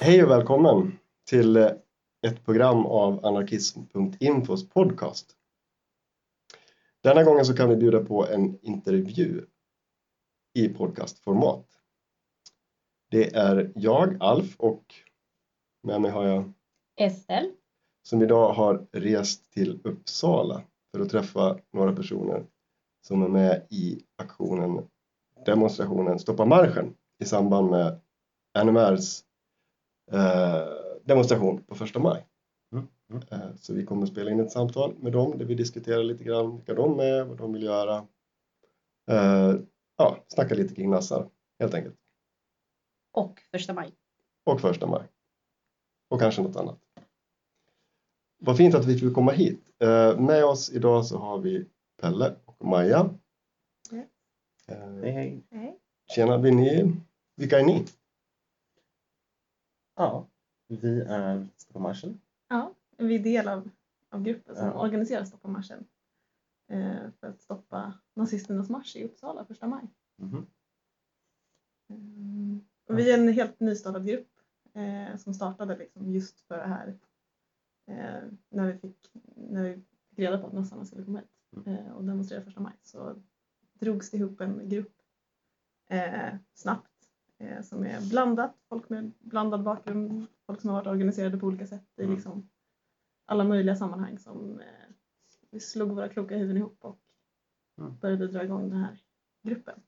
Hej och välkommen till eh, ett program av anarkism.infos podcast. Denna gången så kan vi bjuda på en intervju i podcastformat. Det är jag, Alf, och med mig har jag Estelle. som idag har rest till Uppsala för att träffa några personer som är med i aktionen demonstrationen Stoppa marschen i samband med NMRs eh, demonstration på första maj. Mm, mm. Eh, så vi kommer att spela in ett samtal med dem där vi diskuterar lite grann vilka de är, vad de vill göra. Eh, ja, snacka lite kring nassar helt enkelt. Och första maj. Och första maj. Och kanske något annat. Vad fint att vi fick komma hit. Eh, med oss idag så har vi Pelle och Maja. Hej, hej. Tjena, ni, vilka är ni? Ja, vi är Stockholmsmarschen. Ja, vi är del av, av gruppen som Ja. organiserar Stockholmmarschen eh, för att stoppa nazisternas marsch i Uppsala första maj. Mm. Och vi är en helt nystartad grupp eh, som startade liksom just för det här eh, när, vi fick, när vi fick reda på att nassarna skulle komma hit eh, och demonstrera första maj så drogs det ihop en grupp eh, snabbt eh, som är blandat, folk med blandad bakgrund, folk som har varit organiserade på olika sätt i Mm. liksom alla möjliga sammanhang som eh, vi slog våra kloka huvuden ihop och Mm. började dra igång den här gruppen.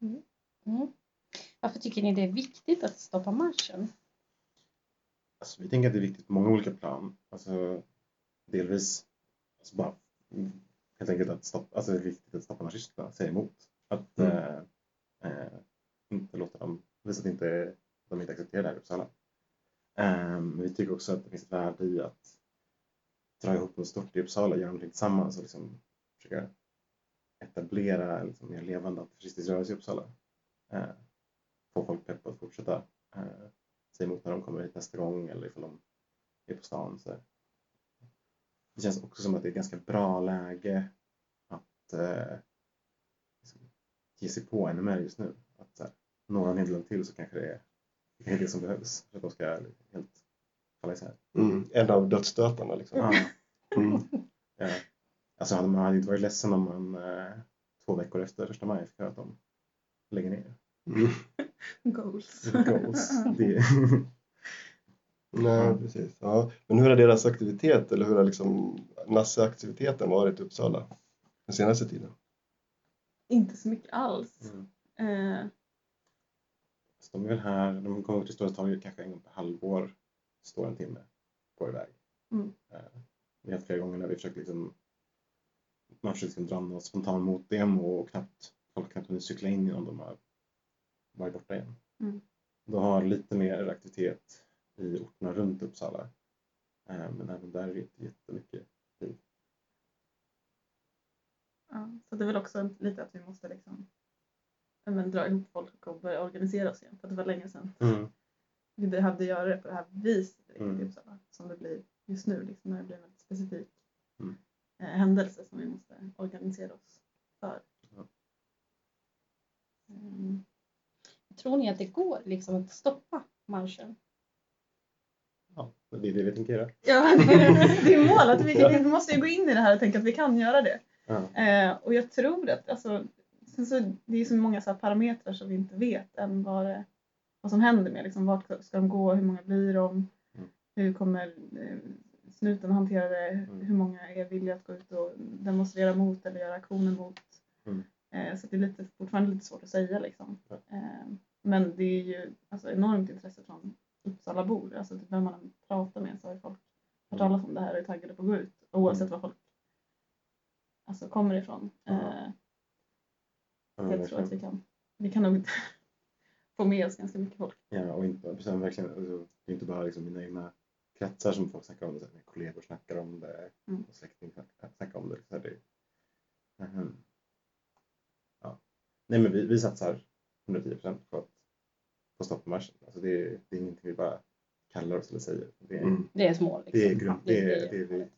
Mm. Varför tycker ni det är viktigt att stoppa marschen? Alltså, vi tänker att det är viktigt på många olika plan. Alltså, delvis alltså bara, mm, helt enkelt att stoppa, alltså, det är viktigt att stoppa nazisterna, säga emot. Att Mm. eh, eh, inte låta dem, visa att inte, de inte accepterar det här i Uppsala. Men vi tycker också att det finns ett värde i att dra ihop något stort i Uppsala, göra någonting tillsammans och liksom försöka etablera en liksom, mer levande antifascistisk rörelse i Uppsala. Eh, få folk pepp att fortsätta eh, säga emot när de kommer hit nästa gång eller ifall de är på stan. Så. Det känns också som att det är ett ganska bra läge att eh, liksom, ge sig på NMR just nu. Att så här, några nederlag till så kanske det är det, är det som behövs för att de ska helt falla isär. Mm, en av dödsstötarna liksom. Ja. Mm. Ja. Alltså hade man hade inte varit ledsen om man eh, två veckor efter första maj fick höra att de lägger ner. Mm. Goals. Goals. Det, Nej, precis. Ja. Men hur har deras aktivitet eller hur har liksom nasseaktiviteten varit i Uppsala den senaste tiden? Inte så mycket alls. mm. Eh, Så de är väl här, de kommer till Stora torget kanske en gång per halvår, står en timme, går iväg. Mm. Eh, Vi har haft flera gånger när vi försökt liksom, man försökt liksom dra någon spontan motdemo och knappt, folk knappt hunnit cykla in innan de har varit borta igen. Mm. De har lite mer aktivitet i orterna runt Uppsala. Eh, Men även där är det inte jättemycket liv. ja, så det är väl också lite att vi måste liksom, men, dra ihop folk och börja organisera oss igen. För det var länge sedan vi behövde göra det på det här viset Mm. i Uppsala som det blir just nu. Liksom, när det blir en väldigt specifik Mm. eh, händelse som vi måste organisera oss för. Mm. Tror ni att det går liksom att stoppa marschen? Ja, det är det vi tänker göra. Ja, det är målet. Vi, vi måste ju gå in i det här och tänka att vi kan göra det. Ja. Eh, och jag tror att alltså, så, det är så många så parametrar som vi inte vet än vad, det, vad som händer med. Liksom, vart ska de gå? Hur många blir de? Mm. Hur kommer eh, snuten hantera det? Mm. Hur många är villiga att gå ut och demonstrera mot eller göra aktioner mot? Mm. Eh, så det är lite, fortfarande lite svårt att säga. Liksom. Ja. Eh, men det är ju alltså, enormt intresse från Uppsalabor. Alltså, typ vem man pratar med så har folk hört Mm. talas om det här och är taggade på att gå ut oavsett vad folk alltså, kommer ifrån. Eh, Ja, jag tror att vi kan, vi kan nog få med oss ganska mycket folk. Ja, och inte, sen verkligen, alltså, det är inte bara liksom mina egna kretsar som folk snackar om det, mina kollegor snackar om det, Mm. och släktingar snackar, om det. Så det Ehm, ja. Nej men vi, vi satsar 110 procent på att på marschen. Alltså det, är- det är ingenting vi bara kallar oss eller säger. Det är, Mm. Det är ett mål. Liksom. det är grund, det är, det är runt.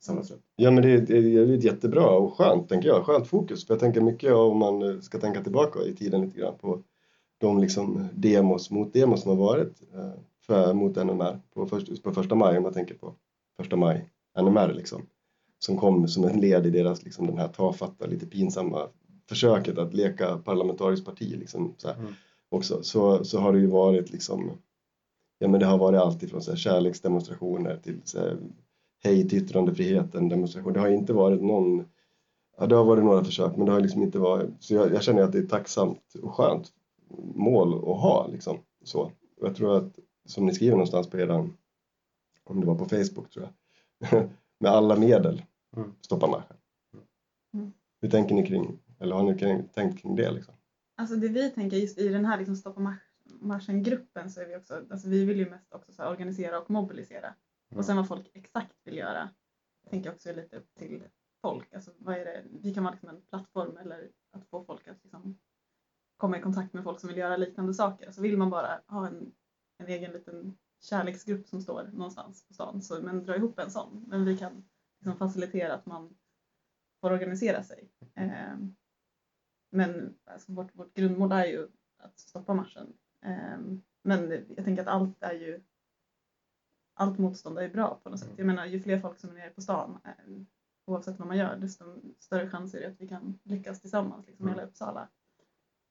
Ja men det är, det är ett jättebra och skönt tänker jag, skönt fokus. För jag tänker mycket om man eh, ska tänka tillbaka i tiden lite grann på de liksom demos, motdemos som har varit eh, för, mot NMR på, först, på första maj om man tänker på första maj NMR liksom. Som kom som ett led i deras liksom den här tafatta, lite pinsamma försöket att leka parlamentariskt parti liksom så här. Mm. Också. Så, så har det ju varit liksom Ja men det har varit allt ifrån så här, kärleksdemonstrationer till så här, hej till yttrandefriheten demonstration. Det har inte varit någon, ja det har varit några försök men det har liksom inte varit, så jag, jag känner att det är tacksamt och skönt mål att ha liksom. Så. Och jag tror att, som ni skriver någonstans på eran, om det var på Facebook tror jag, med alla medel Mm. stoppa marschen. Mm. Hur tänker ni kring, eller har ni tänkt kring det liksom? Alltså det vi tänker just i den här liksom Stoppa marsch- marschen-gruppen så är vi också, alltså vi vill ju mest också så organisera och mobilisera. Och sen vad folk exakt vill göra tänker jag också är lite upp till folk. Alltså vad är det, vi kan vara liksom en plattform eller att få folk att liksom komma i kontakt med folk som vill göra liknande saker. Alltså vill man bara ha en, en egen liten kärleksgrupp som står någonstans på stan, så, men dra ihop en sån. Men vi kan liksom facilitera att man får organisera sig. Eh, men alltså vårt, vårt grundmål är ju att stoppa marschen. Eh, men jag tänker att allt är ju allt motstånd är ju bra på något sätt. Jag menar ju fler folk som är nere på stan eh, oavsett vad man gör desto större chans är det att vi kan lyckas tillsammans, liksom Mm. hela Uppsala.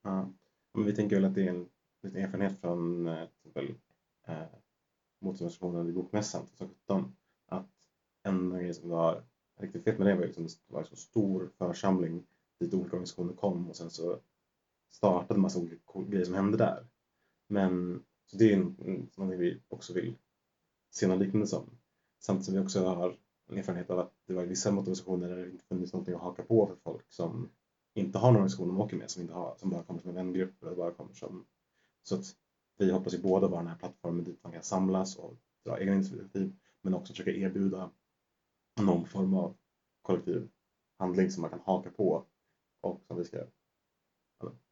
Ja. Men vi tänker väl att det är en liten erfarenhet från eh, till exempel eh, motdemonstrationen vid Bokmässan 2017 att en grej som var riktigt fet med det var liksom, det var en så stor församling dit olika organisationer kom och sen så startade en massa olika grejer som hände där. Men så det är en, någonting vi också vill se något liknande som. Samtidigt som vi också har en erfarenhet av att det var vissa motivationer där det inte funnits någonting att haka på för folk som inte har någon organisation de åker med, som, inte har, som bara kommer som en vängrupp eller bara kommer som... Så att vi hoppas ju båda vara den här plattformen dit man kan samlas och dra egna initiativ men också försöka erbjuda någon form av kollektiv handling som man kan haka på och som vi ska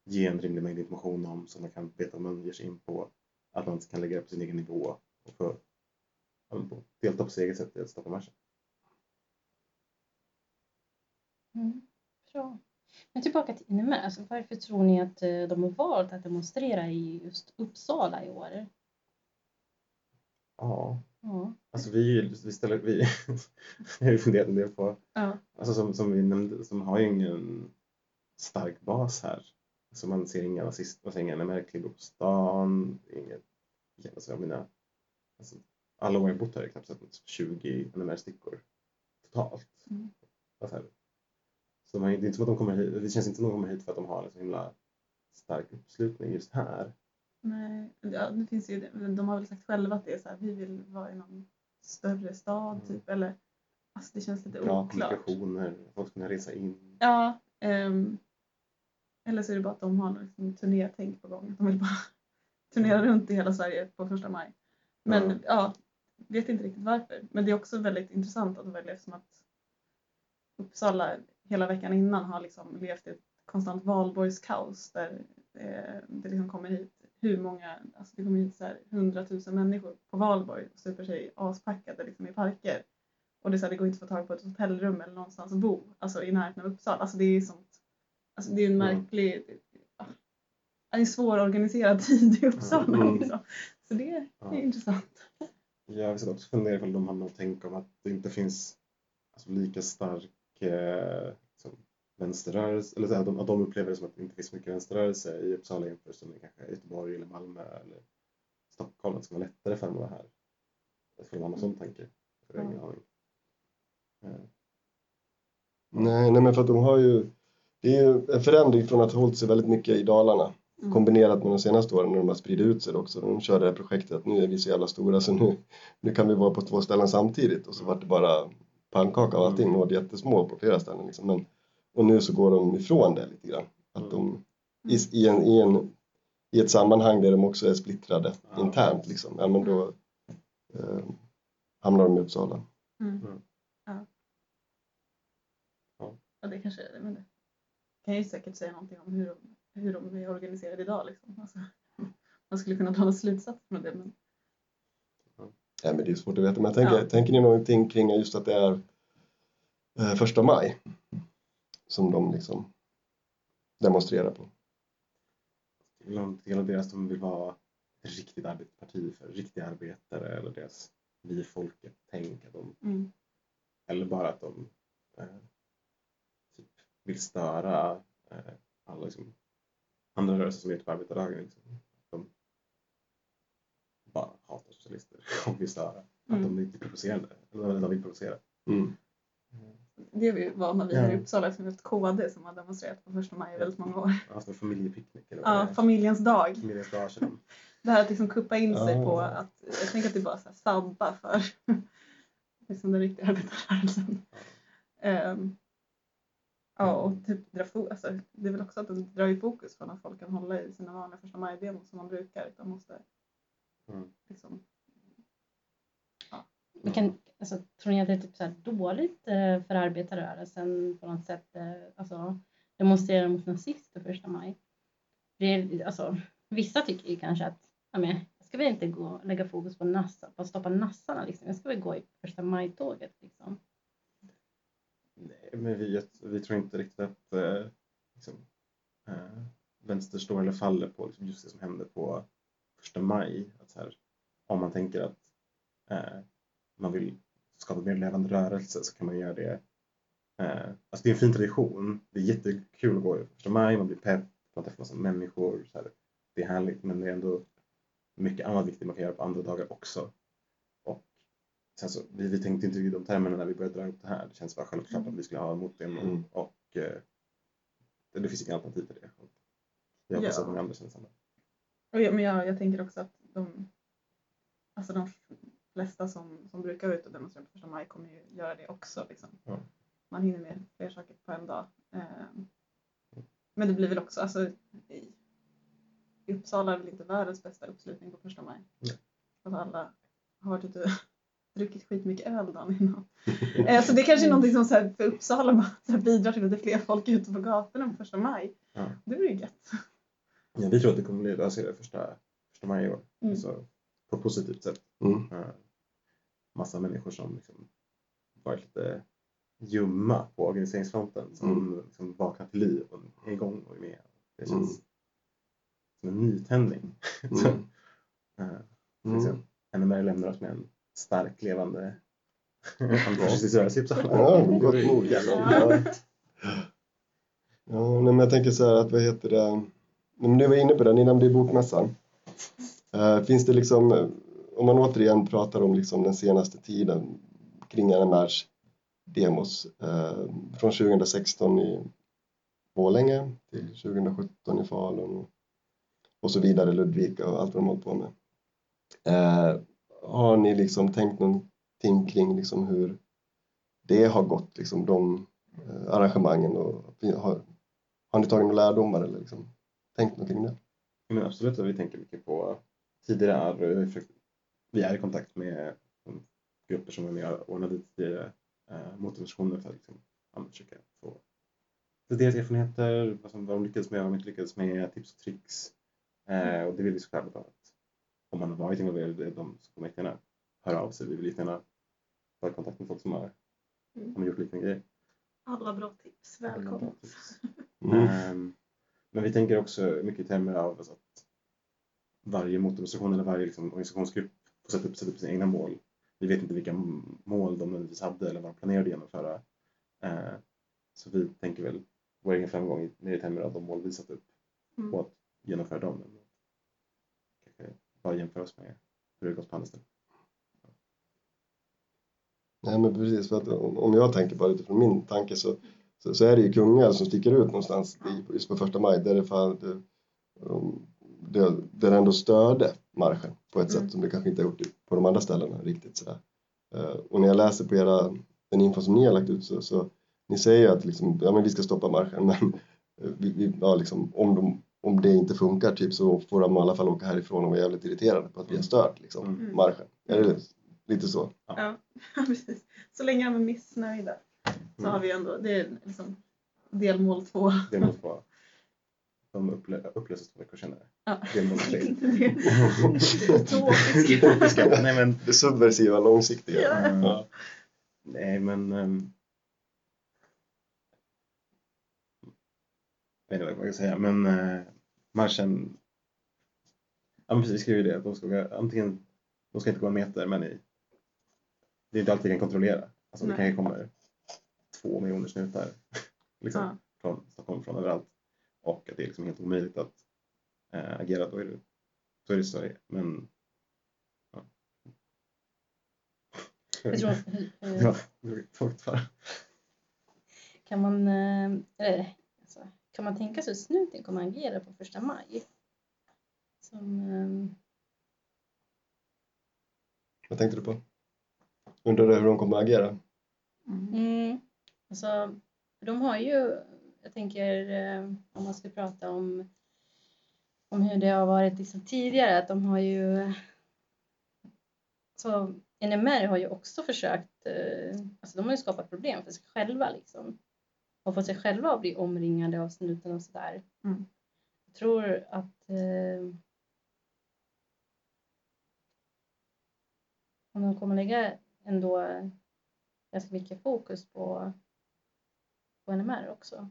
ge en rimlig mängd information om så man kan veta om man ger sig in på att man kan lägga det på sin egen nivå och få delta på sitt eget sätt i att stoppa marschen. Mm. Bra. Men tillbaka till NMR, alltså varför tror ni att eh, de har valt att demonstrera i just Uppsala i år? Ja, Ja. alltså vi, vi ställer, vi, vi har ju funderat en del på Ja. Alltså som, som vi nämnde, som har ju ingen stark bas här. Så man ser inga nazist, man ser inga NMR-klubbor på stan, inget, alltså jag menar, alltså, alla år jag bott här har jag knappt sett 20 NMR-stickor totalt. Mm. Alltså här. Så har, det är inte som att de kommer hit, det känns inte som att de kommer hit för att de har en så himla stark uppslutning just här. Nej, ja, det finns ju, de har väl sagt själva att det är så här, vi vill vara i någon större stad Mm. typ eller alltså det känns lite Bra oklart. kommunikationer, folk ska kunna resa in. Ja, ehm, eller så är det bara att de har liksom turnétänk på gång. De vill bara turnera runt i hela Sverige på första maj. Men Ja. ja, vet inte riktigt varför. Men det är också väldigt intressant att välja eftersom att Uppsala hela veckan innan har liksom levt i ett konstant valborgskaos där eh, det liksom kommer hit hur många, alltså det kommer hit så här 100 000 människor på valborg och super sig aspackade liksom i parker. Och det, är så här, det går inte att få tag på ett hotellrum eller någonstans att bo, alltså i närheten av Uppsala. Alltså det är sånt, alltså det är en Mm. märklig, ja, det är en svårorganiserad tid i Uppsala Mm. liksom. Så det, det Ja. är intressant. Jag vill också fundera ifall de har något tänk om att det inte finns alltså, lika stark eh, liksom, vänsterrörelse, eller så här, de, att de upplever det som att det inte finns mycket vänsterrörelse i Uppsala jämfört som i kanske Göteborg eller Malmö eller Stockholm. Att det ska vara lättare för dem att vara här. För de har någon sån tanke. Jag har ingen aning. Eh, Nej, nej men för att de har ju det är ju en förändring från att ha hållit sig väldigt mycket i Dalarna Mm. kombinerat med de senaste åren när de har spridit ut sig också. De körde det här projektet att nu är vi så jävla stora så nu, nu kan vi vara på två ställen samtidigt och så vart det bara pannkaka av allting. De var jättesmå på flera ställen liksom. Men, och nu så går de ifrån det lite grann. Att de, i, i, en, i, en, I ett sammanhang där de också är splittrade Ja. internt, liksom, ja, men då eh, hamnar de i Uppsala. Mm. Mm. Ja. Ja. ja, det kanske men det kan ju säkert säga någonting om hur de, hur de är organiserade idag. Liksom. Alltså, man skulle kunna dra någon slutsats från det. Men, Nej, men det är svårt att veta. Men jag tänker, Ja. tänker ni någonting kring just att det är eh, första maj som de liksom demonstrerar på? Det är någon del av deras de vill vara ett riktigt arbetarparti för riktiga arbetare eller deras vi folket tänk att de, mm. eller bara att de eh, vill störa eh, alla liksom, andra rörelser som är på arbetardagen. Liksom. De bara hatar socialister och vill störa. Att Mm. de är lite provocerande. Eller de vill provocera. Mm. Det är vi vana vid Ja. här i Uppsala eftersom vi har ett KD som har demonstrerat på första maj i väldigt många år. Alltså familjepicknick eller vad Ja, familjens dag. Familjens dag de. Det här att liksom kuppa in sig på att, jag tänker att det är bara så här sabba för liksom den riktiga arbetarrörelsen. Ehm, ja, och typ dra fo- alltså, det är väl också att de drar ju fokus från att folk kan hålla i sina vanliga första maj-demos som man brukar utan måste Mm. liksom, Men kan, alltså, tror ni att det är typ så här dåligt eh, för arbetarrörelsen på något sätt? Eh, alltså, demonstrera mot nazister första maj? Det är, alltså, vissa tycker ju kanske att ja, men, jag ska väl inte gå och lägga fokus på, nassa, på att stoppa nassarna. Liksom. Jag ska väl gå i första maj-tåget. Liksom. Nej, men vi, vi tror inte riktigt att eh, liksom, eh, vänster står eller faller på liksom, just det som hände på första maj. Att så här, om man tänker att eh, man vill skapa mer levande rörelse så kan man göra det. Eh, alltså det är en fin tradition. Det är jättekul att gå i första maj, man blir pepp, man träffar massa människor. Så här. Det är härligt men det är ändå mycket annat viktigt man kan göra på andra dagar också. Sen så, vi, vi tänkte inte i de termerna när vi började dra upp det här. Det känns bara självklart att vi skulle ha motdemo Mm. och eh, det, det finns inga alternativ till det. Och Jag hoppas Ja. att många andra känner samma. och jag, men jag, jag tänker också att de, alltså de flesta som, som brukar vara ute och demonstrera på första maj kommer ju göra det också. Liksom. Ja. Man hinner med fler saker på en dag. Ehm, Men det blir väl också, alltså, i, i Uppsala är väl inte världens bästa uppslutning på första maj. Nej. Alltså alla har varit ute och druckit skitmycket öl dagen innan. Eh, Så det kanske är någonting som så här, för Uppsala bara, så här, bidrar till att det är fler folk ute på gatorna på första maj. Ja. Det blir ju gött. Ja, vi tror att det kommer bli lösare första, första maj i år. Mm. Alltså, på ett positivt sätt. Mm. Eh, massa människor som liksom varit lite ljumma på organiseringsfronten som Mm. liksom vaknat till liv och är igång och är med. Det känns Mm. som en nytändning. Mm. Mm. mm. NMR lämnar oss med en stark levande Uppsala. Ja, gott mod. Ja. Men jag tänker så här att vad heter det, men du var inne på det, ni nämnde ju bokmässan. Eh, finns det liksom, eh, om man återigen pratar om liksom den senaste tiden kring NMRs demos eh, från 2016 i Borlänge till 2017 i Falun och så vidare, Ludvika och allt vad de håller på med. Har ni liksom tänkt någonting kring liksom hur det har gått, liksom de eh, arrangemangen och har, har ni tagit några lärdomar eller liksom tänkt någonting kring det? Men absolut, vi tänker mycket på tidigare vi är i kontakt med de grupper som är med och ordnade tidigare eh, motdemonstrationer för att liksom, ja, försöka få deras erfarenheter, vad, som, vad de lyckades med, vad de inte lyckades med, tips och tricks. Eh, och det vill vi såklart om man har varit involverad i dem så får man gärna höra av sig. Vi vill jättegärna ta kontakt med folk som har, Mm. har gjort liknande grejer. Alla bra tips, välkomna. Mm. Ehm, men vi tänker också mycket i termer av alltså att varje motdemonstration eller varje liksom, organisationsgrupp får sätta upp, sätta upp sina egna mål. Vi vet inte vilka mål de nödvändigtvis hade eller vad de planerade att genomföra. Eh, så vi tänker väl vår egen framgång i- i termer av de mål vi satt upp Mm. och att genomföra dem. Bara jämföra oss med hur det gått på andra ställen. Nej men precis, för att om jag tänker bara utifrån min tanke så, så, så är det ju Kungälv som sticker ut någonstans i- just på första maj där det, fan, det, det, där det ändå störde marschen på ett Mm. sätt som det kanske inte har gjort på de andra ställena riktigt sådär. Eh, och när jag läser på era, den info som ni har lagt ut så, så ni säger ju att liksom, ja, men vi ska stoppa marschen men eh, vi, vi, ja, liksom, om, de, om det inte funkar typ, så får de i alla fall åka härifrån och vara jävligt irriterade på att vi har stört liksom, Mm. marschen. Är det lite så? Ja, precis. Så länge de är missnöjda så Mm. har vi ändå, det är liksom delmål två. Det måste vara. De upplö- upplöses två veckor senare. Ja. Delmål tre. Utopiska. Nej men, Det subversiva långsiktiga. Ja. Mm. Ja. nej men. Um, vet inte vad jag ska säga men uh, marschen. Ja men precis, vi skriver ju det att de ska antingen, de ska inte gå en meter men i, det är inte alltid vi kan kontrollera. Alltså det kanske kommer två miljoner snutar liksom, Ja. från Stockholm, från överallt. Och att det är liksom helt omöjligt att äh, agera, då är det så är det är. Men ja. Jag tror, det var torrt bara. kan, man, eh, eller, kan man tänka sig att snuten kommer att agera på första maj? Som, eh, Vad tänkte du på? Undrar du hur de kommer att agera? Mm. Mm. Alltså, de har ju, jag tänker eh, om man ska prata om, om hur det har varit liksom tidigare, att de har ju så NMR har ju också försökt, eh, alltså de har ju skapat problem för sig själva liksom. Och fått sig själva att bli omringade av snuten och sådär. Mm. Jag tror att eh, om de kommer lägga ändå ganska mycket fokus på, på NMR också.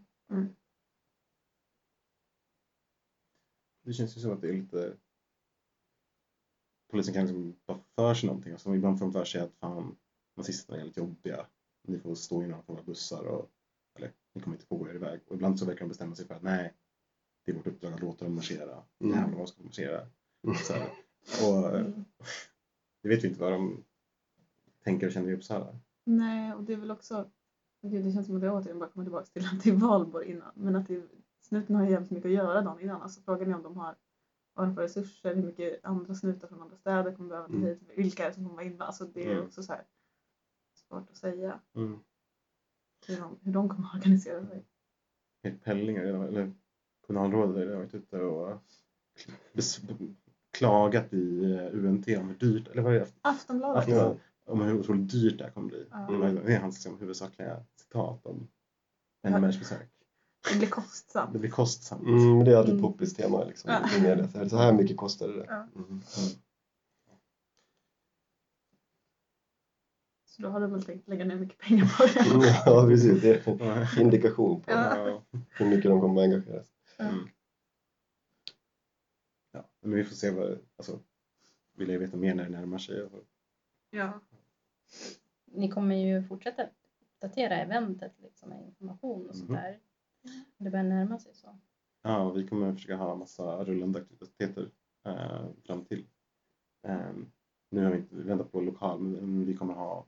Det känns ju som att det är lite... Polisen kan liksom ta för sig någonting. Alltså, ibland får de för sig att fan, nazisterna är lite jobbiga. Ni får stå innanför våra bussar och ni kommer inte få gå er iväg. Och ibland så verkar de bestämma sig för att nej, det är vårt uppdrag att låta dem marschera. Mm. Jävlar vad ska de marschera. Så här. Och det vet vi inte vad de tänker och känner i Uppsala. Nej, och det är väl också, gud, det känns som att jag återigen bara kommer tillbaka till att det är valborg innan. Men att det, snuten har ju jävligt mycket att göra dagen innan. Alltså frågan är om de har vad de får resurser, hur mycket andra snutar från andra städer kommer behöva ta Mm. hit, vilka är det som kommer vara inne. Alltså det är Mm. också så här svårt att säga Mm. Hur de, hur de kommer att organisera sig. Erik Pelling har redan, eller kommunalrådet har varit ute och klagat i eh, UNT om hur dyrt, eller vad är det? Aftonbladet. Aftonbladet, om hur otroligt dyrt det här kommer bli. Ja. Det är hans liksom, huvudsakliga citat om NMRs besök. Det blir kostsamt. Det blir kostsamt. Mm, det är alltid Mm. poppis tema liksom, Ja. i media. Så här- mycket kostade det. Ja. Mm. Så då har de väl tänkt lägga ner mycket pengar på det. Ja, precis. Det är en indikation på Ja. hur mycket de kommer att engagera sig. Mm. Ja, men vi får se vad, alltså, vill jag veta mer när det närmar sig. Ja. Ni kommer ju fortsätta uppdatera eventet liksom, med information och Mhm. sådär. Det börjar närma sig så. Ja, och vi kommer försöka ha massa rullande aktiviteter eh, fram till. Eh, nu har vi inte, vi väntar på lokal, men vi kommer ha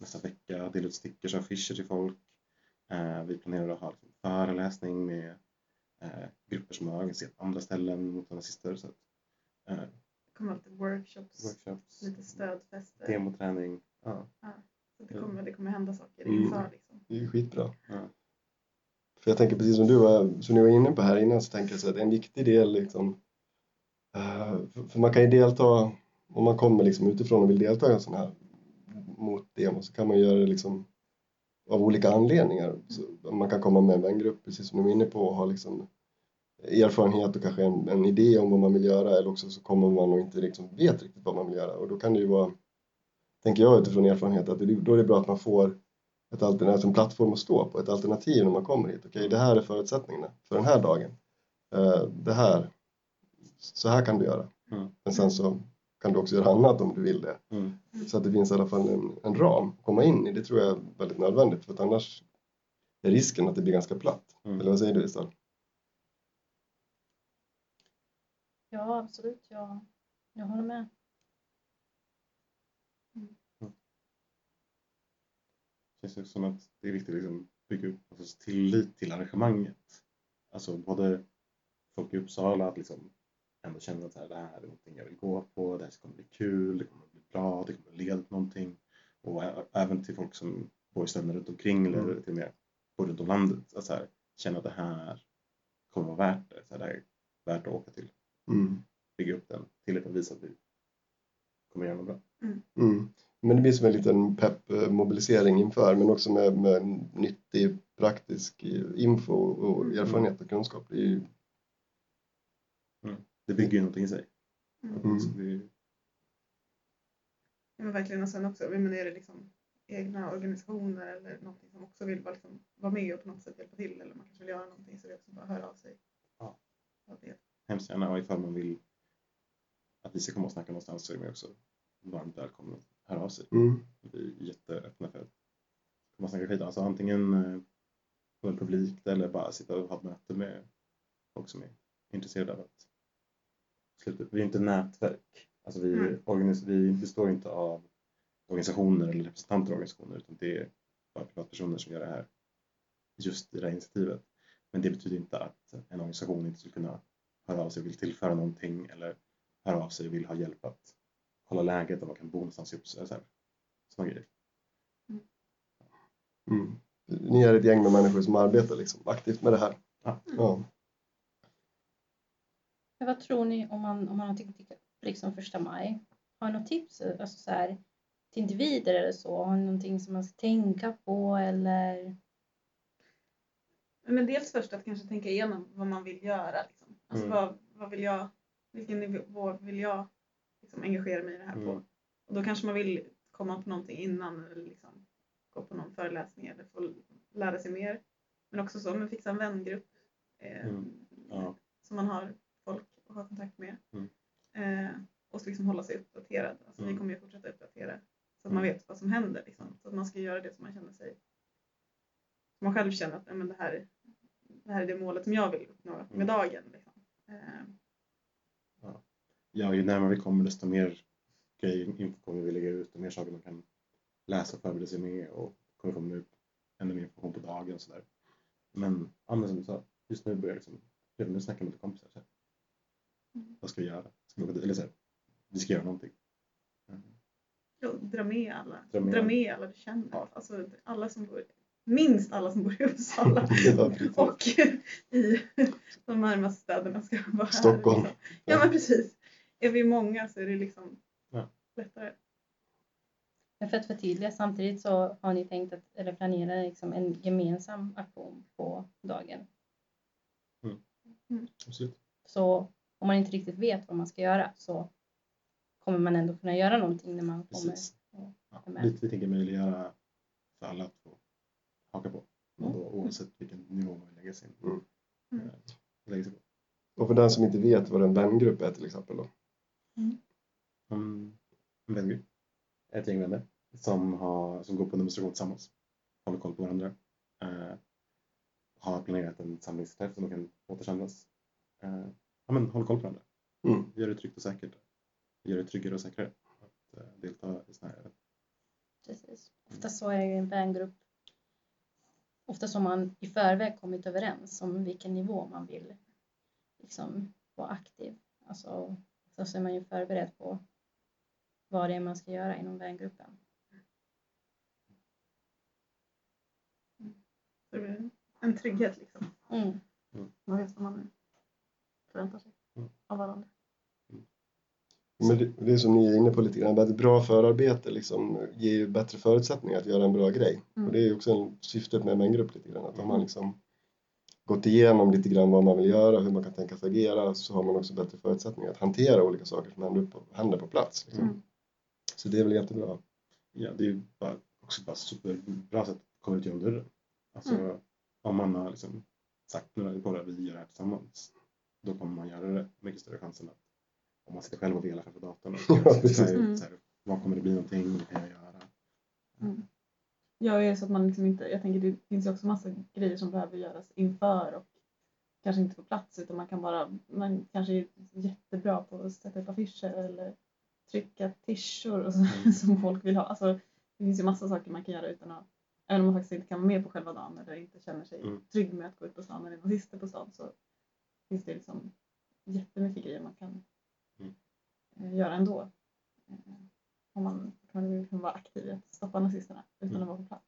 nästa vecka dela ut stickers och affischer till folk. Eh, vi planerar att ha liksom, föreläsning med eh, grupper som har organiserat andra ställen mot nazister. Så att, eh, Det kommer lite workshops, workshops, lite stödfester. demoträning. Ja. Så det, kommer, det kommer hända saker Mm. inför. Liksom. Det är ju skitbra. Ja. För jag tänker precis som du var, som ni var inne på här innan så tänker jag så att en viktig del liksom eh, för man kan ju delta om man kommer liksom utifrån och vill delta i en sån här motdemo så kan man göra det liksom av olika anledningar. Så man kan komma med en vängrupp precis som du var inne på och ha liksom erfarenhet och kanske en, en idé om vad man vill göra eller också så kommer man och inte liksom vet riktigt vad man vill göra och då kan det ju vara, tänker jag utifrån erfarenhet, att det, då är det bra att man får ett alternativ, en plattform att stå på, ett alternativ när man kommer hit. Okej, det här är förutsättningarna för den här dagen. Eh, Det här, så här kan du göra. Mm. Men sen så kan du också göra annat om du vill det. Mm. Så att det finns i alla fall en, en ram att komma in i. Det tror jag är väldigt nödvändigt för att annars är risken att det blir ganska platt. Mm. Eller vad säger du Isal? Ja, absolut. Jag, jag håller med. Det känns som att det är viktigt att liksom bygga upp tillit till arrangemanget. Alltså både folk i Uppsala att liksom ändå känna att så här, det här är någonting jag vill gå på, det här kommer bli kul, det kommer bli bra, det kommer leda till någonting. Och även till folk som bor i städerna runt omkring eller Mm. till och med gå runt om landet. Att så här, känna att det här kommer vara värt det. Så här, det här är värt att åka till. Mm. Bygga upp den tilliten och visa att vi kommer göra något bra. Mm. Men det blir som en liten pepp-mobilisering inför, men också med, med nyttig praktisk info och erfarenhet och kunskap. Det är ju, Det bygger ju någonting i sig. Mm. Det, Ja, men verkligen och sen också, men är det liksom egna organisationer eller någonting som också vill vara, liksom, vara med och på något sätt hjälpa till eller man kanske vill göra någonting så det är också bara att höra av sig. Ja. Det. hemskt gärna och ifall man vill att vi ska komma och snacka någonstans så är man också varmt välkommen att höra av sig. mm. Vi är jätteöppna för att komma och snacka skit. Alltså antingen eh, på en publik eller bara sitta och ha ett möte med folk som är intresserade av att sluta. Vi är inte nätverk. Alltså vi, Mm. organis- vi består inte av organisationer eller representanter av organisationer utan det är bara privatpersoner som gör det här just i det här initiativet. Men det betyder inte att en organisation inte skulle kunna höra av sig och vill tillföra någonting eller höra av sig och vill ha hjälp att kolla läget och man kan bo någonstans i Uppsala. så här. Såna grejer. Mm. Ni är ett gäng med människor som arbetar liksom, aktivt med det här. Ja. Ja. Men vad tror ni om man, om man har upp liksom första maj? Har ni något tips alltså så här, till individer eller så? Har ni någonting som man ska tänka på eller? Men dels först att kanske tänka igenom vad man vill göra. Liksom. Alltså Mm. vad, vad vill jag, vilken nivå vill jag liksom engagera mig i det här på? Mm. Och då kanske man vill komma på någonting innan eller liksom gå på någon föreläsning eller få lära sig mer. Men också så, men fixa en vängrupp eh, Mm. Ja. som man har att ha kontakt med. Mm. Eh, och så liksom hålla sig uppdaterad. Alltså Vi Mm. kommer ju fortsätta uppdatera så att man Mm. vet vad som händer. Liksom. Så att man ska göra det som man känner sig som man själv känner att "Nej, men det, här, det här är det målet som jag vill uppnå med Mm. dagen. Liksom. Eh, Ja, ju närmare vi kommer desto mer grejer info kommer vi lägga ut och mer saker man kan läsa och förbereda sig med och kommer komma ut ännu mer information på dagen och sådär. Men, ja, men som du sa, just nu börjar jag liksom, redan nu snacka med lite kompisar. Så här. Mm. Vad ska vi göra? Ska vi? Eller så här, vi ska göra någonting. Mm. ja, dra med alla. Dra med. Dra med alla du känner. Ja. Alltså, alla som bor, minst alla som bor i Uppsala. Och i de närmaste städerna ska vara här. Stockholm. Liksom. Ja men precis. Är vi många så är det liksom Ja. lättare. Men för att förtydliga, samtidigt så har ni tänkt att, eller planerar liksom en gemensam aktion på dagen. Absolut. Så om man inte riktigt vet vad man ska göra så kommer man ändå kunna göra någonting när man kommer. Precis. och Ja, är med. vi, vi tänker möjliggöra för alla att få haka på. Och Mm. då, oavsett vilken nivå man vill lägga sig, Mm. Mm. lägga sig på. Och för den som inte vet vad en vängrupp är till exempel då. Mm. En vängrupp. Ett gäng vänner som, har, som går på en demonstration tillsammans. Håller koll på varandra. Eh, har planerat en samlingsträff som de kan återsamlas. Eh, ja, men håller koll på varandra. Mm. Gör det tryggt och säkert. Gör det tryggare och säkrare att eh, delta i sådana här. Precis. Ofta så är ju en vängrupp ofta som man i förväg kommit överens om vilken nivå man vill liksom vara aktiv. Alltså, ofta så är man ju förberedd på vad det är man ska göra inom vängruppen. Blir en trygghet liksom. Mm. Man vet vad man förväntar sig Mm. av varandra. Men det, det är som ni är inne på lite grann, ett bra förarbete liksom ger ju bättre förutsättningar att göra en bra grej. Mm. Och det är ju också en, syftet med en grupp lite grann, att om man liksom gått igenom lite grann vad man vill göra, hur man kan tänka sig agera, så har man också bättre förutsättningar att hantera olika saker som händer på, händer på plats. Liksom. Mm. Så det är väl jättebra. Ja, det är bara, också bara superbra sätt att komma ut genom dörren. Alltså, Mm. Om man har liksom sagt nu på det, vi gör det här tillsammans. Då kommer man göra det. Mycket större chans än att om man sitter själv och velar framför datorn. Och Ja, så, här, Mm. så här, vad kommer det bli någonting? Vad kan jag göra? Ja, är det så att man liksom inte, jag tänker det finns ju också massa grejer som behöver göras inför och kanske inte på plats utan man kan bara, man kanske är jättebra på att sätta upp affischer eller trycka tishor och så, Mm. som folk vill ha. Alltså, det finns ju massa saker man kan göra utan att, även om man faktiskt inte kan vara med på själva dagen eller inte känner sig Mm. trygg med att gå ut på stan eller nazister på stan så finns det liksom jättemycket grejer man kan Mm. eh, göra ändå. Eh, Om man kan man vara aktiv i att stoppa nazisterna utan Mm. att vara på plats.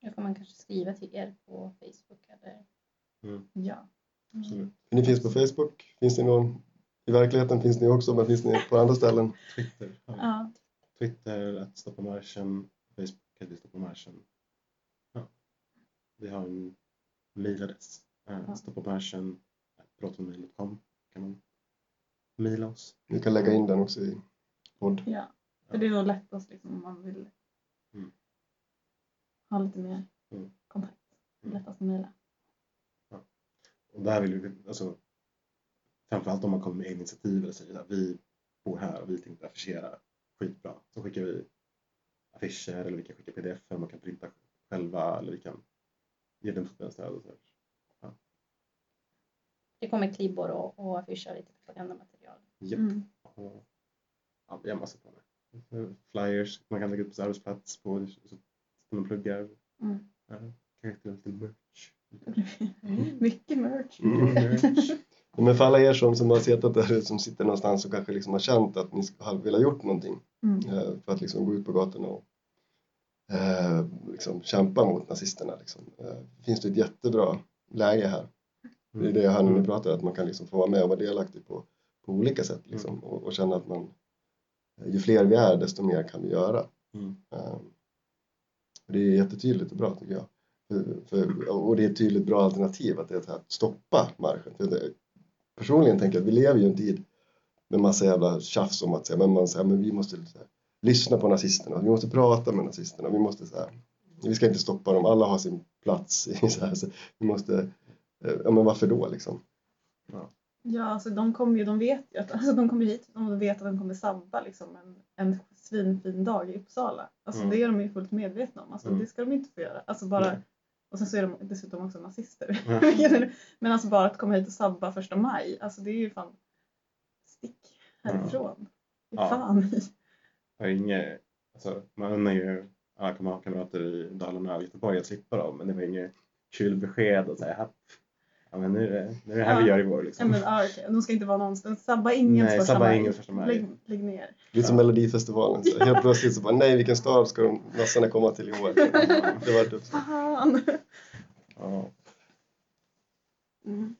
Då får man kanske skriva till er på Facebook eller Ja. Absolut. Ni finns på Facebook. Finns ni någon i verkligheten finns ni också, men finns ni på andra ställen? Twitter. Ja. ja. Twitter, att stoppa marschen. Facebook, att vi stoppar marschen. Ja. Vi har en mejladress. Ja. Ja. Stoppa marschen. Pratommail.com kan man mejla oss. Vi kan lägga in den också i podd. ja. För det är nog lättast liksom, om man vill Mm. ha lite mer Mm. kontakt. Mm. Lättast att mejla. Och där vill vi, alltså, framförallt om man kommer med egna initiativ eller säger att vi bor här och vi tänkte affischera skitbra. Så skickar vi affischer eller vi kan skicka pdf man kan printa själva eller vi kan ge den typen av stöd. Och så. Det kommer klibbor och, och affischer, lite propagandamaterial. Japp. Mm. Ja, vi har massa på det. Flyers man kan lägga upp på sin arbetsplats på så så man pluggar. Mm. Ja, kanske lite merch. Mycket merch. Mm. merch. Men för alla er som, som har suttit där, som sitter någonstans och kanske liksom har känt att ni skulle ha velat gjort någonting Mm. eh, för att liksom gå ut på gatorna och eh, liksom kämpa mot nazisterna. Liksom. Eh, finns det ett jättebra läge här. Det är det när ni pratar, att man kan liksom få vara med och vara delaktig på, på olika sätt liksom, och, och känna att man, eh, ju fler vi är desto mer kan vi göra. Mm. Eh, det är jättetydligt och bra tycker jag. För, för, och det är ett tydligt bra alternativ att det är att stoppa marschen. För personligen tänker jag att vi lever ju en tid med massa jävla tjafs om att säga, men man säger, men vi måste här, lyssna på nazisterna, vi måste prata med nazisterna, vi måste så här, vi ska inte stoppa dem, alla har sin plats i så här, så vi måste, ja men varför då liksom? Ja, alltså de kommer ju, de vet ju att, alltså de kommer hit och de vet att de kommer sabba liksom en, en svinfin dag i Uppsala. Alltså Mm. det är de ju fullt medvetna om. Alltså Mm. det ska de inte få göra. Alltså bara, Nej. och sen så är de dessutom också nazister. Ja. Men alltså bara att komma hit och sabba första maj, alltså det är ju fan stick härifrån. Ja. Fan. Jag har inget, alltså, man undrar ju alla kam- kamrater i Dalarna och Göteborg att slippa dem, men det var inget kul besked att säga ja, men nu, är det, nu är det här vi Ja. gör i vår. Ja, Liksom. men, ah, okej. De ska inte vara någonstans. Sabba ingens Nej, första sabba maj. ingens första maj. Lägg, lägg ner. Lite som Melodifestivalen, så helt plötsligt så bara nej vilken stad ska de nassarna komma till i år? Det var typ så. Fan. Ja. Mm.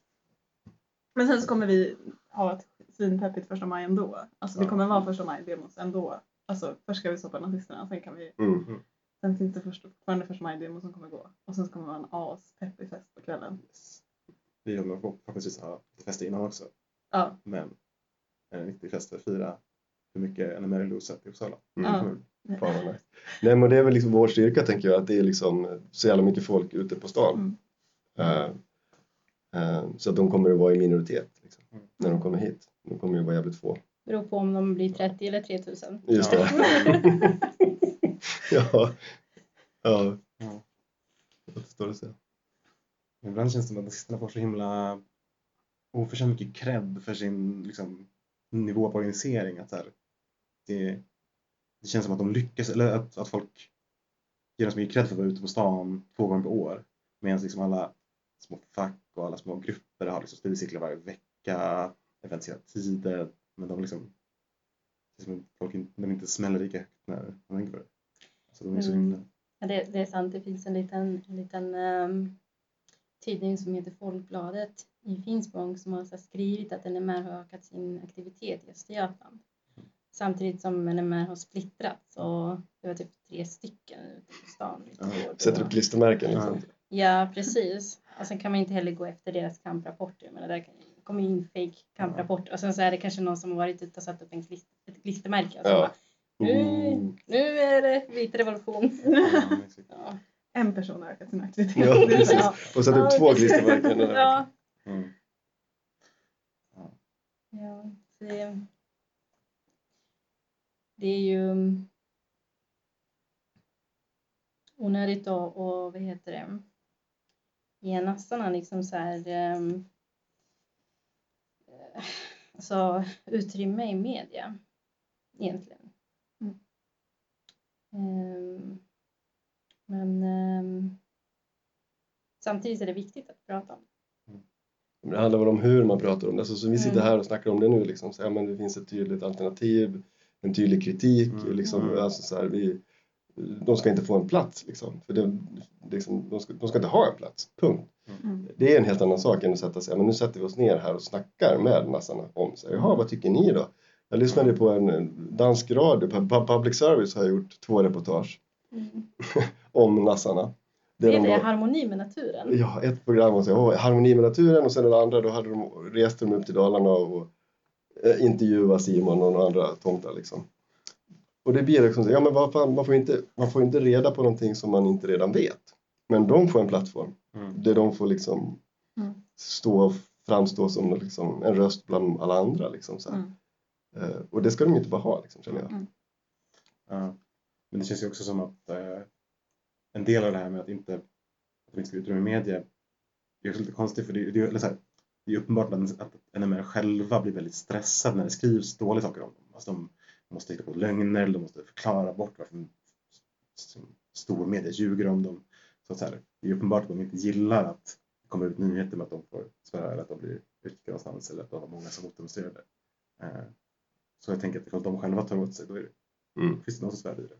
Men sen så kommer vi ha ett svinpeppigt första maj ändå. Alltså det Ja. kommer vara första maj demos ändå. Alltså först ska vi stoppa nazisterna, sen kan vi Mm. Sen finns det först, fortfarande första maj-demo som kommer gå. Och sen kommer det vara en aspeppig fest på kvällen. Yes. Vi kommer förhoppningsvis ha lite fester innan också, Ja, men en riktig fest för att fira hur mycket NMR losat i Uppsala. Mm. Ja. Fan vad nice. Nej men det är väl liksom vår styrka tänker jag, att det är liksom så jävla mycket folk ute på stan. Eh, eh, så att de kommer att vara i minoritet liksom, Mm. när de kommer hit. De kommer ju vara jävligt få. Beror på om de blir 30 eller 3000. Just Ja. det. ja. Ja. Ja. Det så? Ibland känns det som att nazisterna får så himla oförtjänt mycket cred för sin liksom, nivå på organisering. Att så här, det, det känns som att de lyckas, eller att, att folk ger dem så mycket cred för att vara ute på stan två gånger per år. Medan liksom alla små fack och alla små grupper har liksom studiecirklar varje vecka, event hela tiden. Men de liksom, det är som att folk de inte smäller lika högt när de tänker på det. Alltså de är så Mm. himla... Ja, det, det är sant, det finns en liten, en liten ehm, tidning som heter Folkbladet i Finspång som har skrivit att NMR har ökat sin aktivitet i Östergötland. Samtidigt som NMR har splittrats och det var typ tre stycken ute på stan. Ja. Sätter upp klistermärken liksom. Ja, precis. Och sen kan man inte heller gå efter deras kamprapporter. Men där kommer in fake kamprapporter och sen så är det kanske någon som har varit ute och satt upp en klister, ett klistermärke och så Ja. bara, nu, nu är det vit revolution. Ja. en person har ökat sin aktivitet. Ja, precis. Och sätter upp Ja, två klistermärken. Ja, Mm. ja det, det är ju onödigt att, och vad heter det, ge nassarna liksom så här um, alltså utrymme i media egentligen. Mm. Ehm, men ehm, samtidigt är det viktigt att prata om. Men Det handlar väl om hur man pratar om det. Alltså, så vi sitter Mm. här och snackar om det nu. Liksom. Så, ja, men det finns ett tydligt alternativ, en tydlig kritik. Mm. Liksom, Mm. alltså, så här, vi, de ska inte få en plats liksom. För det, liksom, de, ska, de ska inte ha en plats, punkt. Mm. Det är en helt annan sak än att sätta sig, men nu sätter vi oss ner här och snackar med nassarna om sig. Jaha, vad tycker ni då? Jag lyssnade på en dansk radio, pu- Public Service har gjort två reportage Mm. om nassarna. Det är de det, var- harmoni med naturen. Ja, ett program och så, harmoni med naturen och sen det andra då hade de, reste de upp till Dalarna och eh, intervjua Simon och några andra tomtar liksom. Och det blir liksom så, ja men vad fan, man får inte, man får inte reda på någonting som man inte redan vet. Men de får en plattform Mm. där de får liksom Mm. stå och framstå som liksom en röst bland alla andra liksom så här. Mm. Eh, Och det ska de inte bara ha liksom, känner jag. Ja. Men det känns ju också som att eh, en del av det här med att inte, att de inte ska utrymme i media är också lite konstigt för det, är- det, eller så här, det är uppenbart att, att NMR själva blir väldigt stressade när det skrivs dåliga saker om dem. Alltså de måste hitta på lögner, eller de måste förklara bort varför stor media ljuger om dem. Så att så här, det är uppenbart att de inte gillar att det kommer ut nyheter med att de får svära eller att de blir utkickade någonstans eller att de har många som motdemonstrerade. Eh, så jag tänker att ifall de själva tar åt sig då är det, Mm. finns det någon sorts värde i det.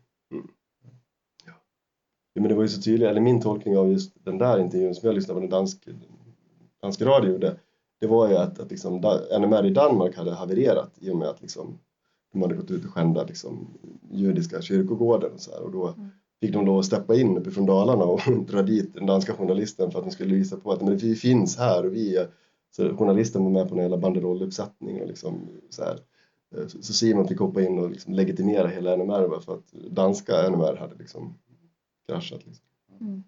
Ja, men det var ju så tydligt, eller min tolkning av just den där intervjun som jag lyssnade på den dansk, dansk radio gjorde, det var ju att, att liksom, NMR i Danmark hade havererat i och med att liksom, de hade gått ut och skändat liksom, judiska kyrkogården och så här, och då Mm. fick de lov att steppa in uppifrån Dalarna och dra dit den danska journalisten för att de skulle visa på att men vi finns här och vi är så journalisten var med på en jävla banderolluppsättning och liksom så här. Eh, Så Simon fick hoppa in och liksom legitimera hela NMR bara för att danska NMR hade liksom kraschat. Liksom. Mm.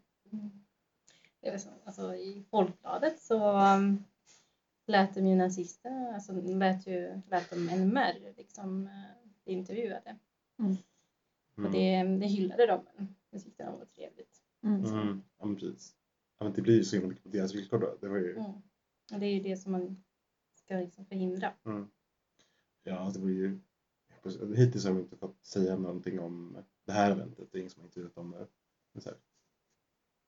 Det är väl så, alltså, I Folkbladet så um, lät de ju nazister, alltså lät, ju, lät de NMR liksom bli intervjuade. Och det, det hyllade de, det tyckte de var trevligt. Mm. Mm. Ja, men precis. Ja, men det blir ju så himla mycket på deras villkor då. Det var ju, Mm. Och det är ju det som man ska liksom förhindra. Ja, det var ju, hittills har de inte fått säga någonting om det här eventet. Det är ingen som har intervjuat om det. Men så här,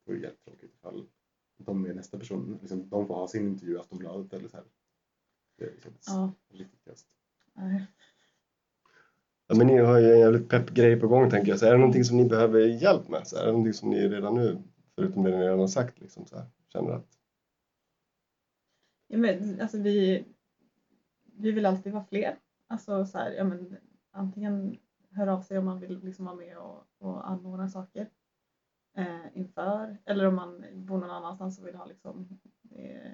det vore jättetråkigt ifall de är nästa person, liksom, de får ha sin intervju i Aftonbladet eller så här. Det är liksom Ja. riktigt kast. Ja, men ni har ju en jävligt pepp grej på gång tänker jag. Så är det någonting som ni behöver hjälp med? Så är det någonting som ni redan nu, förutom det ni redan har sagt, liksom, så här, känner att Ja, men, alltså, vi, vi vill alltid vara fler. Alltså, så här, ja, men, antingen hör av sig om man vill liksom vara med och, och anordna saker eh, inför. Eller om man bor någon annanstans och vill ha liksom, eh,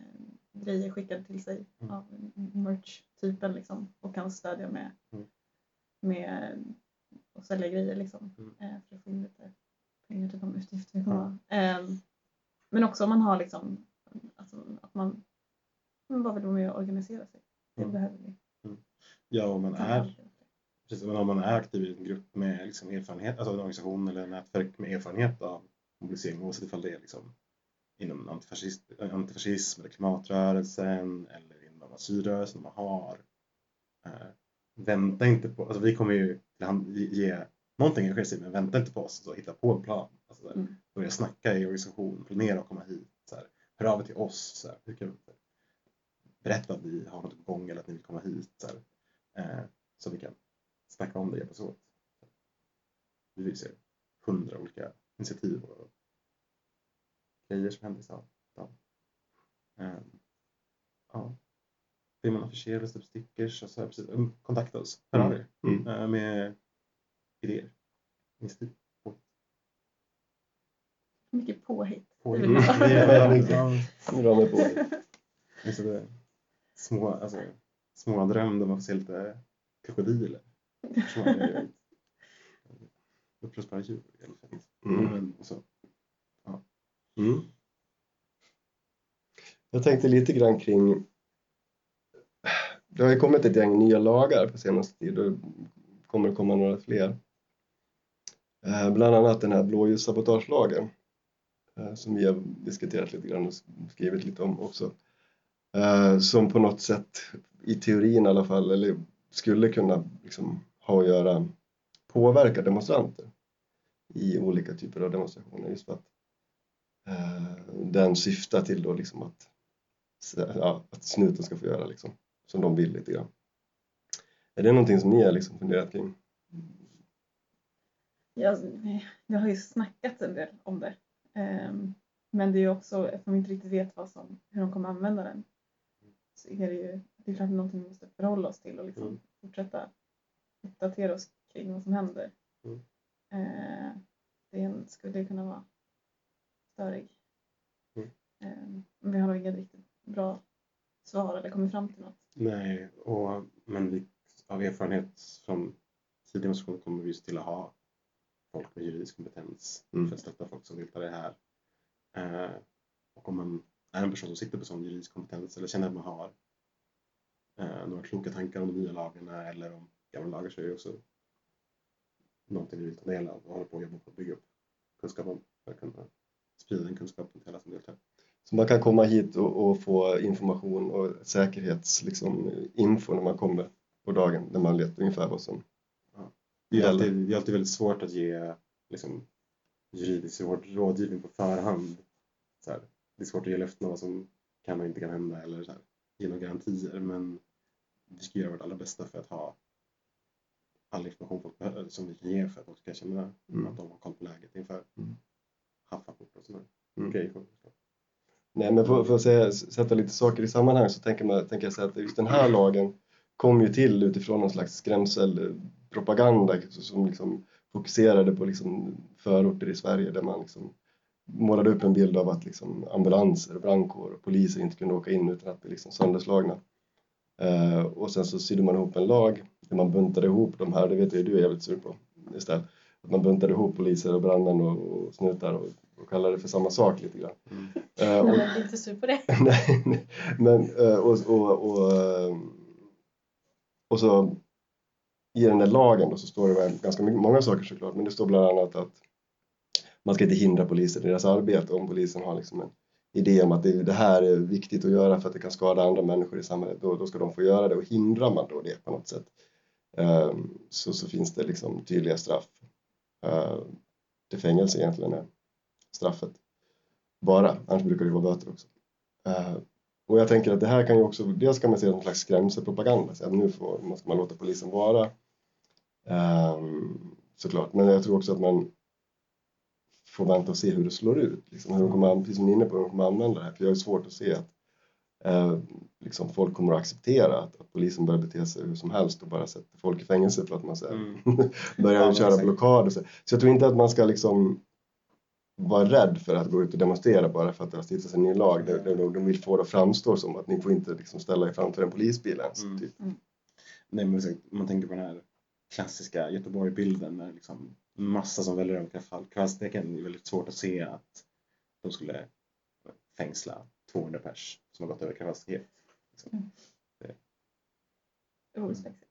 grejer skickade till sig Mm. av merch-typen liksom, och kan stödja med, Mm. med och sälja grejer liksom, Mm. eh, för att få in lite pengar till de utgifter vi kommer ha. Eh, men också om man har liksom, alltså, att man, man bara vill vara med och organisera sig. Det Mm. behöver vi. Ja, om man är Precis, men om man är aktiv i en grupp med liksom erfarenhet, alltså en organisation eller ett nätverk med erfarenhet av mobilisering, oavsett ifall det är liksom inom antifascist, antifascism eller klimatrörelsen eller inom asylrörelsen, man har. Eh, vänta inte på, alltså vi kommer ju ge- någonting att engagera sig i, men vänta inte på oss och hitta på en plan. Alltså, där, Mm. Börja snacka i organisation, planera att komma hit. Så här, hör av er till oss. Så här, hur kan vi, berätta att ni har något på gång eller att ni vill komma hit. Så, här, så vi kan snacka om det och hjälpas åt. Vi vill se hundra olika initiativ och grejer som händer i stan. Um, ja. Vill man affischera, läsa upp stickers och så här, precis. um, kontakta oss. Hör av er Mm. eh, med idéer. Initiativ. Mycket påhitt. På Det vill man. Det är- ja, nu drar mig på. Just det. Små, alltså, små dröm där man får se lite krokodiler. Man är Upprörsbara djur. Mm. Men, och så. Mm. Jag tänkte lite grann kring det har ju kommit ett gäng nya lagar på senaste tid och det kommer komma några fler. Eh, Bland annat den här blåljussabotagelagen eh, som vi har diskuterat lite grann och skrivit lite om också. Eh, Som på något sätt, i teorin i alla fall, eller skulle kunna liksom ha att göra påverka demonstranter i olika typer av demonstrationer just för att eh, den syftar till då liksom att, ja, att snuten ska få göra liksom, som de vill lite grann. Är det någonting som ni har liksom funderat kring? Ja, det har ju snackat en del om det. Ehm, men det är ju också, eftersom vi inte riktigt vet vad som, hur de kommer använda den, så är det ju det är klart någonting vi måste förhålla oss till och liksom Mm. fortsätta uppdatera oss kring vad som händer. Mm. Eh, Det skulle kunna vara störig. Mm. Ehm, Men vi har nog inget riktigt bra svar eller kommit fram till något. Nej, och, men vi, av erfarenhet från tidigare organisationer kommer vi just till att ha folk med juridisk kompetens Mm. för att stötta folk som deltar i det här. Eh, och om man är en person som sitter på sån juridisk kompetens eller känner att man har eh, några kloka tankar om de nya lagarna eller om gamla lagar så är det också någonting vi vill ta del av och hålla på att jobba på att bygga upp kunskap om för att kunna sprida den kunskapen till alla som deltar. Så man kan komma hit och, och få information och säkerhets liksom, info när man kommer på dagen när man vet ungefär vad som Det är, alltid, det är alltid väldigt svårt att ge liksom, juridisk råd, rådgivning på förhand. Så här, det är svårt att ge löften om vad som kan och inte kan hända eller så här, ge några garantier men vi ska göra vårt allra bästa för att ha all information folk behöver, som vi kan ge för att folk ska känna Mm. att de har koll på läget inför Mm. haffaport och sådana Mm. grejer. Nej, men för, för att säga, sätta lite saker i sammanhang så tänker, man, tänker jag säga att just den här lagen kom ju till utifrån någon slags skrämselpropaganda som liksom fokuserade på liksom förorter i Sverige där man liksom målade upp en bild av att liksom ambulanser, brandkår och poliser inte kunde åka in utan att bli liksom sönderslagna. Eh, och sen så sydde man ihop en lag där man buntade ihop de här, det vet jag du är jävligt sur på istället, att man buntade ihop poliser och brandmän och, och snutar och, och kallade det för samma sak lite grann. Mm. Eh, och, jag är inte sur på det. nej, nej, men eh, och, och, och, och så i den där lagen då så står det ganska många saker såklart, men det står bland annat att man ska inte hindra polisen i deras arbete om polisen har liksom en idé om att det, det här är viktigt att göra för att det kan skada andra människor i samhället, då, då ska de få göra det och hindrar man då det på något sätt eh, så, så finns det liksom tydliga straff. Eh, det fängelse egentligen är straffet bara, annars brukar det vara böter också. Eh, och jag tänker att det här kan ju också, dels kan man se det som en slags skrämselpropaganda, så att nu får, man man låta polisen vara. Eh, såklart, men jag tror också att man får vänta och se hur det slår ut, liksom, hur de kommer, precis som ni är inne på, hur de kommer använda det här, för jag har svårt att se att eh, liksom, folk kommer att acceptera att, att polisen börjar bete sig hur som helst och bara sätter folk i fängelse för att man säger Mm. börjar Ja, köra säkert. blockad och så. Så jag tror inte att man ska liksom vara rädd för att gå ut och demonstrera bara för att det har stiftats en ny lag. De, de, de vill få det att framstå som att ni får inte liksom ställa er framför en polisbil ens. Mm. Typ. Nej, men man tänker på den här klassiska Göteborg-bilden när liksom massa som väljer över kravall- kravallsteken. Det är väldigt svårt att se att de skulle fängsla 200 pers som har gått över kravallstaket. Liksom. Ospexigt.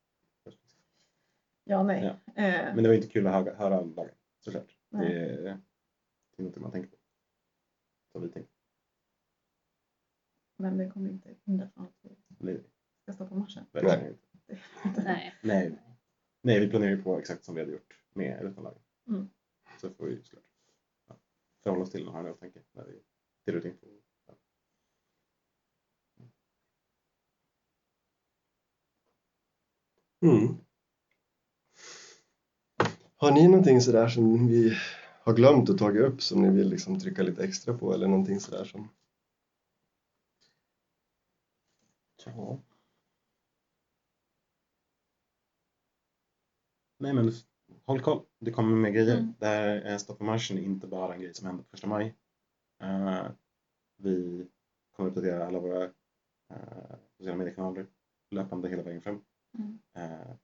Ja, nej. Ja. Eh, Men det var inte kul att höra, höra lagen, såklart. Det Nej. är, det är något man tänker på. Som vi tänker. Men det kommer inte hindra från att vi ska stoppa marschen. Nej. Nej. Nej, vi planerar ju på exakt som vi hade gjort med eller utan lagen. Mm. Så får vi såklart ja, förhålla oss till den och ha en åtanke när vi delar ut info. Ja. Mm. Har ni någonting sådär som vi har glömt att ta upp som ni vill liksom trycka lite extra på eller någonting sådär som Ja. Nej men håll koll, det kommer mer grejer. Mm. Det här är Stoppa marschen är inte bara en grej som händer på första maj. Eh, vi kommer uppdatera alla våra uh, sociala mediekanaler löpande hela vägen fram. Mm. Uh,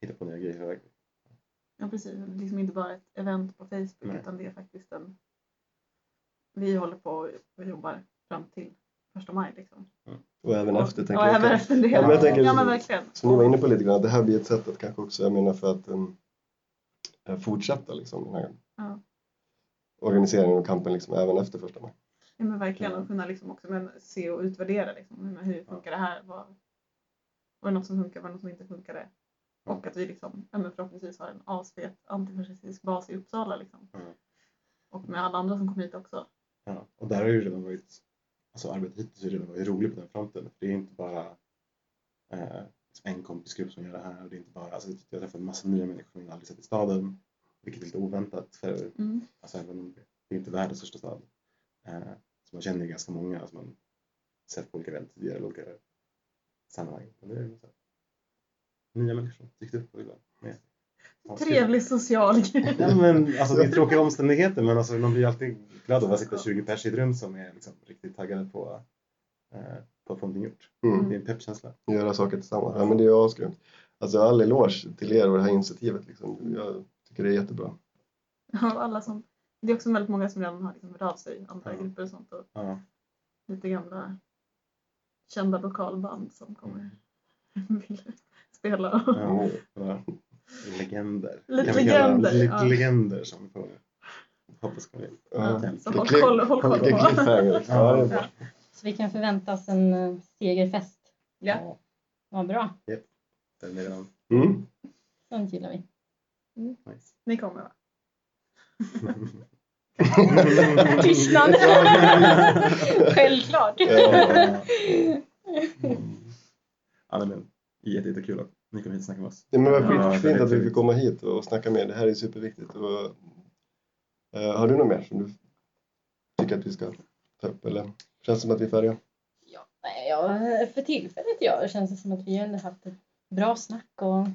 hitta på nya grejer hela vägen. Ja, precis. Det är liksom inte bara ett event på Facebook Nej. utan det är faktiskt en... Vi håller på och jobbar fram till första maj liksom. och även efter tänker Ja, jag. även efter det. Ja, men jag tänker- ja, men verkligen. Som ni var inne på lite grann, det här blir ett sätt att kanske också, jag menar för att um, fortsätta liksom den här Ja. organiseringen och kampen liksom även efter första maj. Ja, men verkligen. Ja. Och kunna liksom också men, se och utvärdera liksom. Hur funkar det här? Vad, var det något som funkar? Var det något som inte funkade? Och att vi liksom, ja, förhoppningsvis har en asfet antifascistisk bas i Uppsala liksom. Ja. Och med alla andra som kommer hit också. Ja, och där har ju redan varit, alltså arbetet hittills har redan varit roligt på den fronten. Det är inte bara eh, en kompisgrupp som gör det här. Det är inte bara, alltså, jag har träffat en massa nya människor som jag aldrig sett i staden. vilket är lite oväntat för Mm. alltså, även om det är inte världens största stad. Eh, så man känner ju ganska många, alltså man sett på olika event tidigare, olika sammanhang. Men det är så här, nya människor som dykt upp och vill vara med. Ja, kul. Trevlig social grej. Ja, men, alltså, det är tråkiga omständigheter men alltså, man blir alltid glad av att sitta 20 pers i ett rum som är liksom, riktigt taggade på, eh, på att få någonting gjort. Mm. Det är en peppkänsla. Göra saker tillsammans. Ja, men det är asgrymt. Alltså all eloge till er och det här initiativet. Liksom. Jag tycker det är jättebra. Alla som, det är också väldigt många som redan har liksom hört av sig, andra Ja. grupper och sånt. Och Ja. lite gamla kända lokalband som kommer vill spela. Ja, ja. Legender. Lite legender, Lite ja. legender som vi får hoppas kommer in. Ja, Ja. så håll koll, håll koll på. Ja. Så vi kan förvänta oss en eh, segerfest. Ja. Vad bra. Den är redan Mm. Sånt gillar vi. nice. Ni kommer va? Tystnad. Självklart. Ja. Ja, nej, men jätte, jättekul att ni kom hit och snackade med oss. Ja, men vad Ja, fint, att vi fick komma hit och snacka med er. Det här är superviktigt. Och, eh, har du något mer som du tycker att vi ska upp? Eller känns det som att vi är färdiga? Ja, nej, ja, för tillfället ja, det känns det som att vi ändå haft ett bra snack och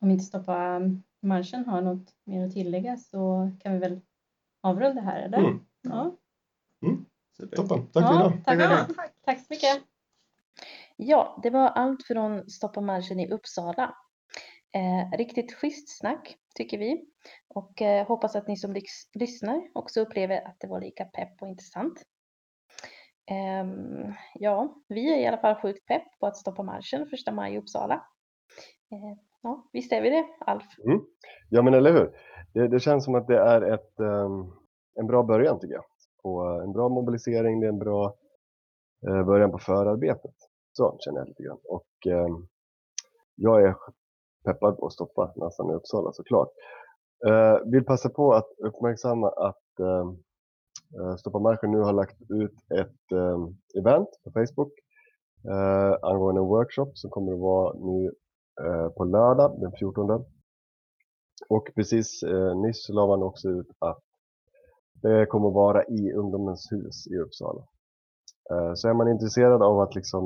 om inte stoppa marschen har något mer att tillägga så kan vi väl avrunda här eller? Mm. Ja. Super. Toppen. Tack för idag. tack, Ja, tack. tack så mycket. Ja, det var allt från Stoppa marschen i Uppsala. Eh, riktigt schysst snack tycker vi och eh, hoppas att ni som lys- lyssnar också upplever att det var lika pepp och intressant. Ehm, ja, vi är i alla fall sjukt pepp på att stoppa marschen första maj i Uppsala. Ehm, ja, visst är vi det, Alf? Mm. Ja, men eller hur? Det, det känns som att det är ett, ehm, en bra början tycker jag. På eh, en bra mobilisering, det är en bra eh, början på förarbetet. Så känner jag lite grann. Och jag är peppad på att stoppa nästan i Uppsala såklart. Eh, vill passa på att uppmärksamma att Eh, Stoppa marschen nu har lagt ut ett eh, event på Facebook eh, angående en workshop som kommer att vara nu eh, på lördag den 14 och precis eh, nyss la man också ut att det kommer att vara i Ungdomens hus i Uppsala. Eh, så är man intresserad av att liksom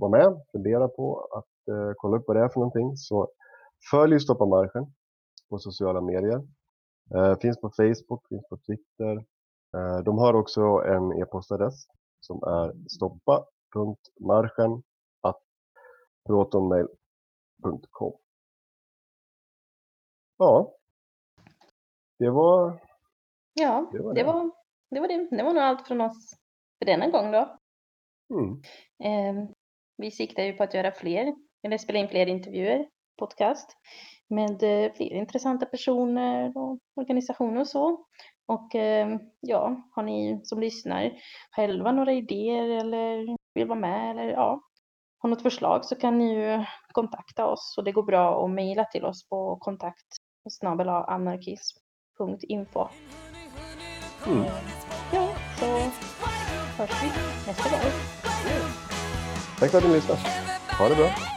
vara med, fundera på att eh, kolla upp vad det är för någonting så följ Stoppa marschen på sociala medier. Eh, finns på Facebook, finns på Twitter. Eh, de har också en e-postadress som är stoppa.marschen protonmail.com Ja. Det var... Ja, Det var det var det. Var det. det var nog allt från oss för denna gång då. Mm. Eh, vi siktar ju på att göra fler, eller spela in fler intervjuer, podcast, med eh, fler intressanta personer och organisationer och så. Och eh, ja, har ni som lyssnar själva några idéer eller vill vara med eller ja, har något förslag så kan ni ju kontakta oss och det går bra att mejla till oss på kontakt anarkism.info. Mm. Ja, så hörs vi nästa gång. Tack för att ni lyssnade. Ha det bra.